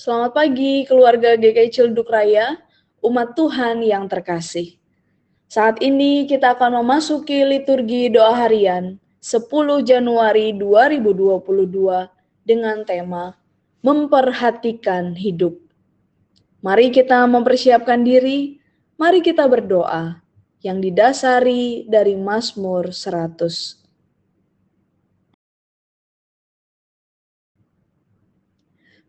Selamat pagi keluarga GKI Cilduk Raya, umat Tuhan yang terkasih. Saat ini kita akan memasuki liturgi doa harian 10 Januari 2022 dengan tema Memperhatikan Hidup. Mari kita mempersiapkan diri, mari kita berdoa yang didasari dari Mazmur 100.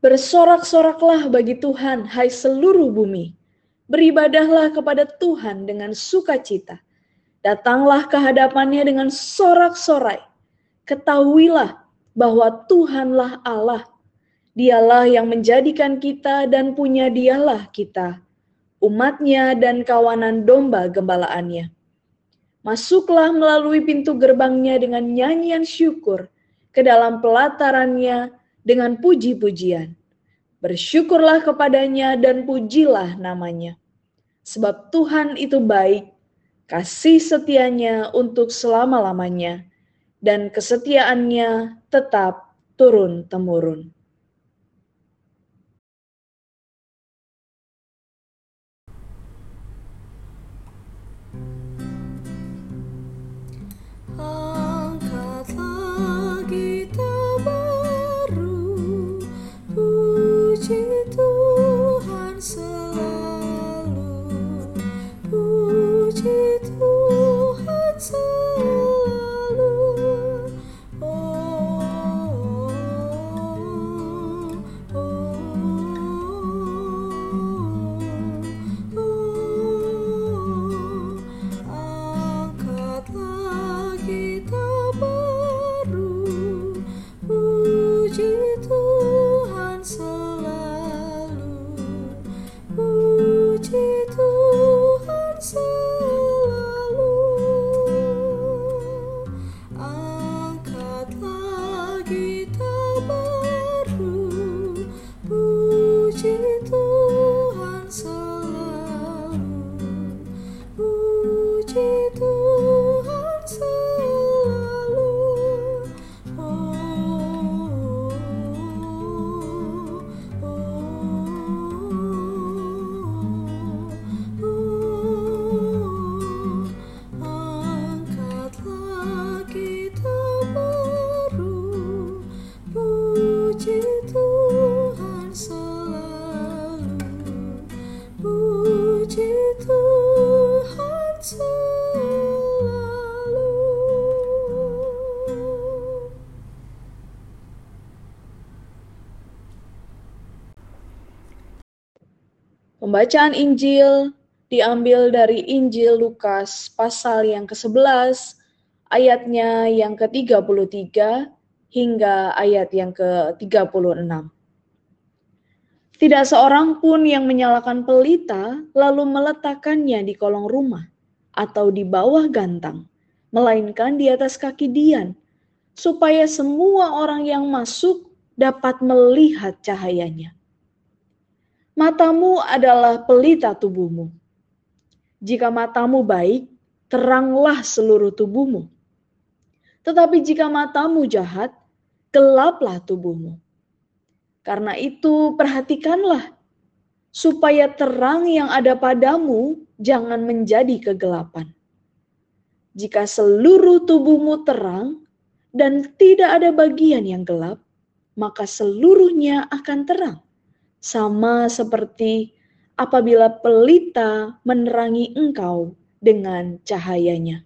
Bersorak-soraklah bagi Tuhan, hai seluruh bumi. Beribadahlah kepada Tuhan dengan sukacita. Datanglah ke hadapannya dengan sorak-sorai. Ketahuilah bahwa Tuhanlah Allah. Dialah yang menjadikan kita dan punya dialah kita, umatnya dan kawanan domba gembalaannya. Masuklah melalui pintu gerbangnya dengan nyanyian syukur, ke dalam pelatarannya dengan puji-pujian. Bersyukurlah kepadanya dan pujilah namanya. Sebab Tuhan itu baik, kasih setianya untuk selama-lamanya, dan kesetiaannya tetap turun-temurun. you. Pembacaan Injil diambil dari Injil Lukas pasal yang ke-11 ayatnya yang ke-33 hingga ayat yang ke-36. Tidak seorang pun yang menyalakan pelita lalu meletakkannya di kolong rumah atau di bawah gantang, melainkan di atas kaki Dian, supaya semua orang yang masuk dapat melihat cahayanya. Matamu adalah pelita tubuhmu. Jika matamu baik, teranglah seluruh tubuhmu. Tetapi jika matamu jahat, gelaplah tubuhmu. Karena itu, perhatikanlah supaya terang yang ada padamu jangan menjadi kegelapan. Jika seluruh tubuhmu terang dan tidak ada bagian yang gelap, maka seluruhnya akan terang sama seperti apabila pelita menerangi engkau dengan cahayanya.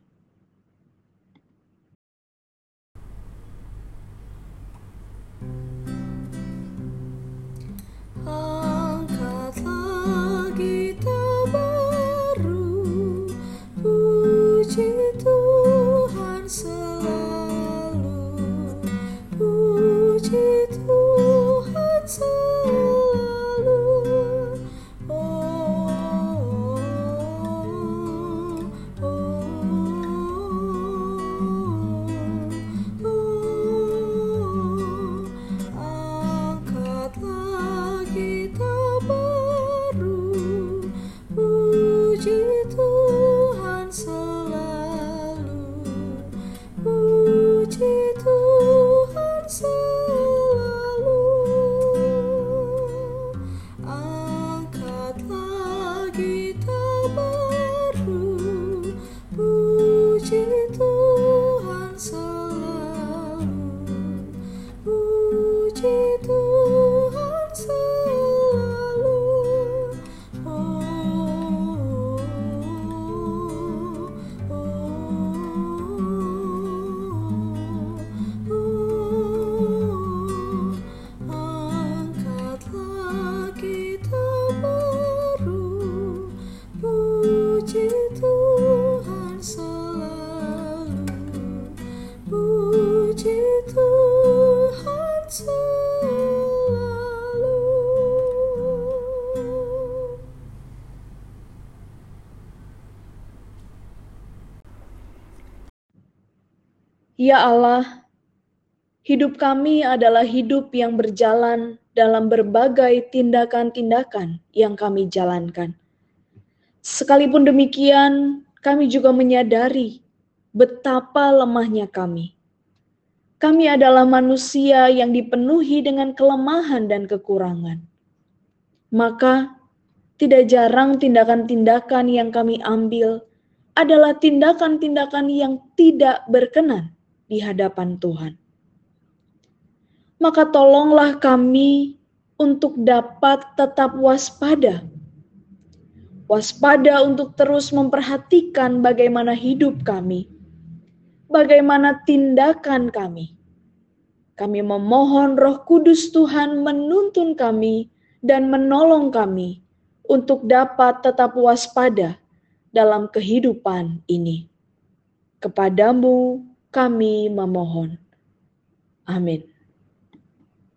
Ya Allah, hidup kami adalah hidup yang berjalan dalam berbagai tindakan-tindakan yang kami jalankan. Sekalipun demikian, kami juga menyadari betapa lemahnya kami. Kami adalah manusia yang dipenuhi dengan kelemahan dan kekurangan. Maka, tidak jarang tindakan-tindakan yang kami ambil adalah tindakan-tindakan yang tidak berkenan di hadapan Tuhan maka tolonglah kami untuk dapat tetap waspada. Waspada untuk terus memperhatikan bagaimana hidup kami, bagaimana tindakan kami. Kami memohon Roh Kudus Tuhan menuntun kami dan menolong kami untuk dapat tetap waspada dalam kehidupan ini. Kepadamu kami memohon. Amin.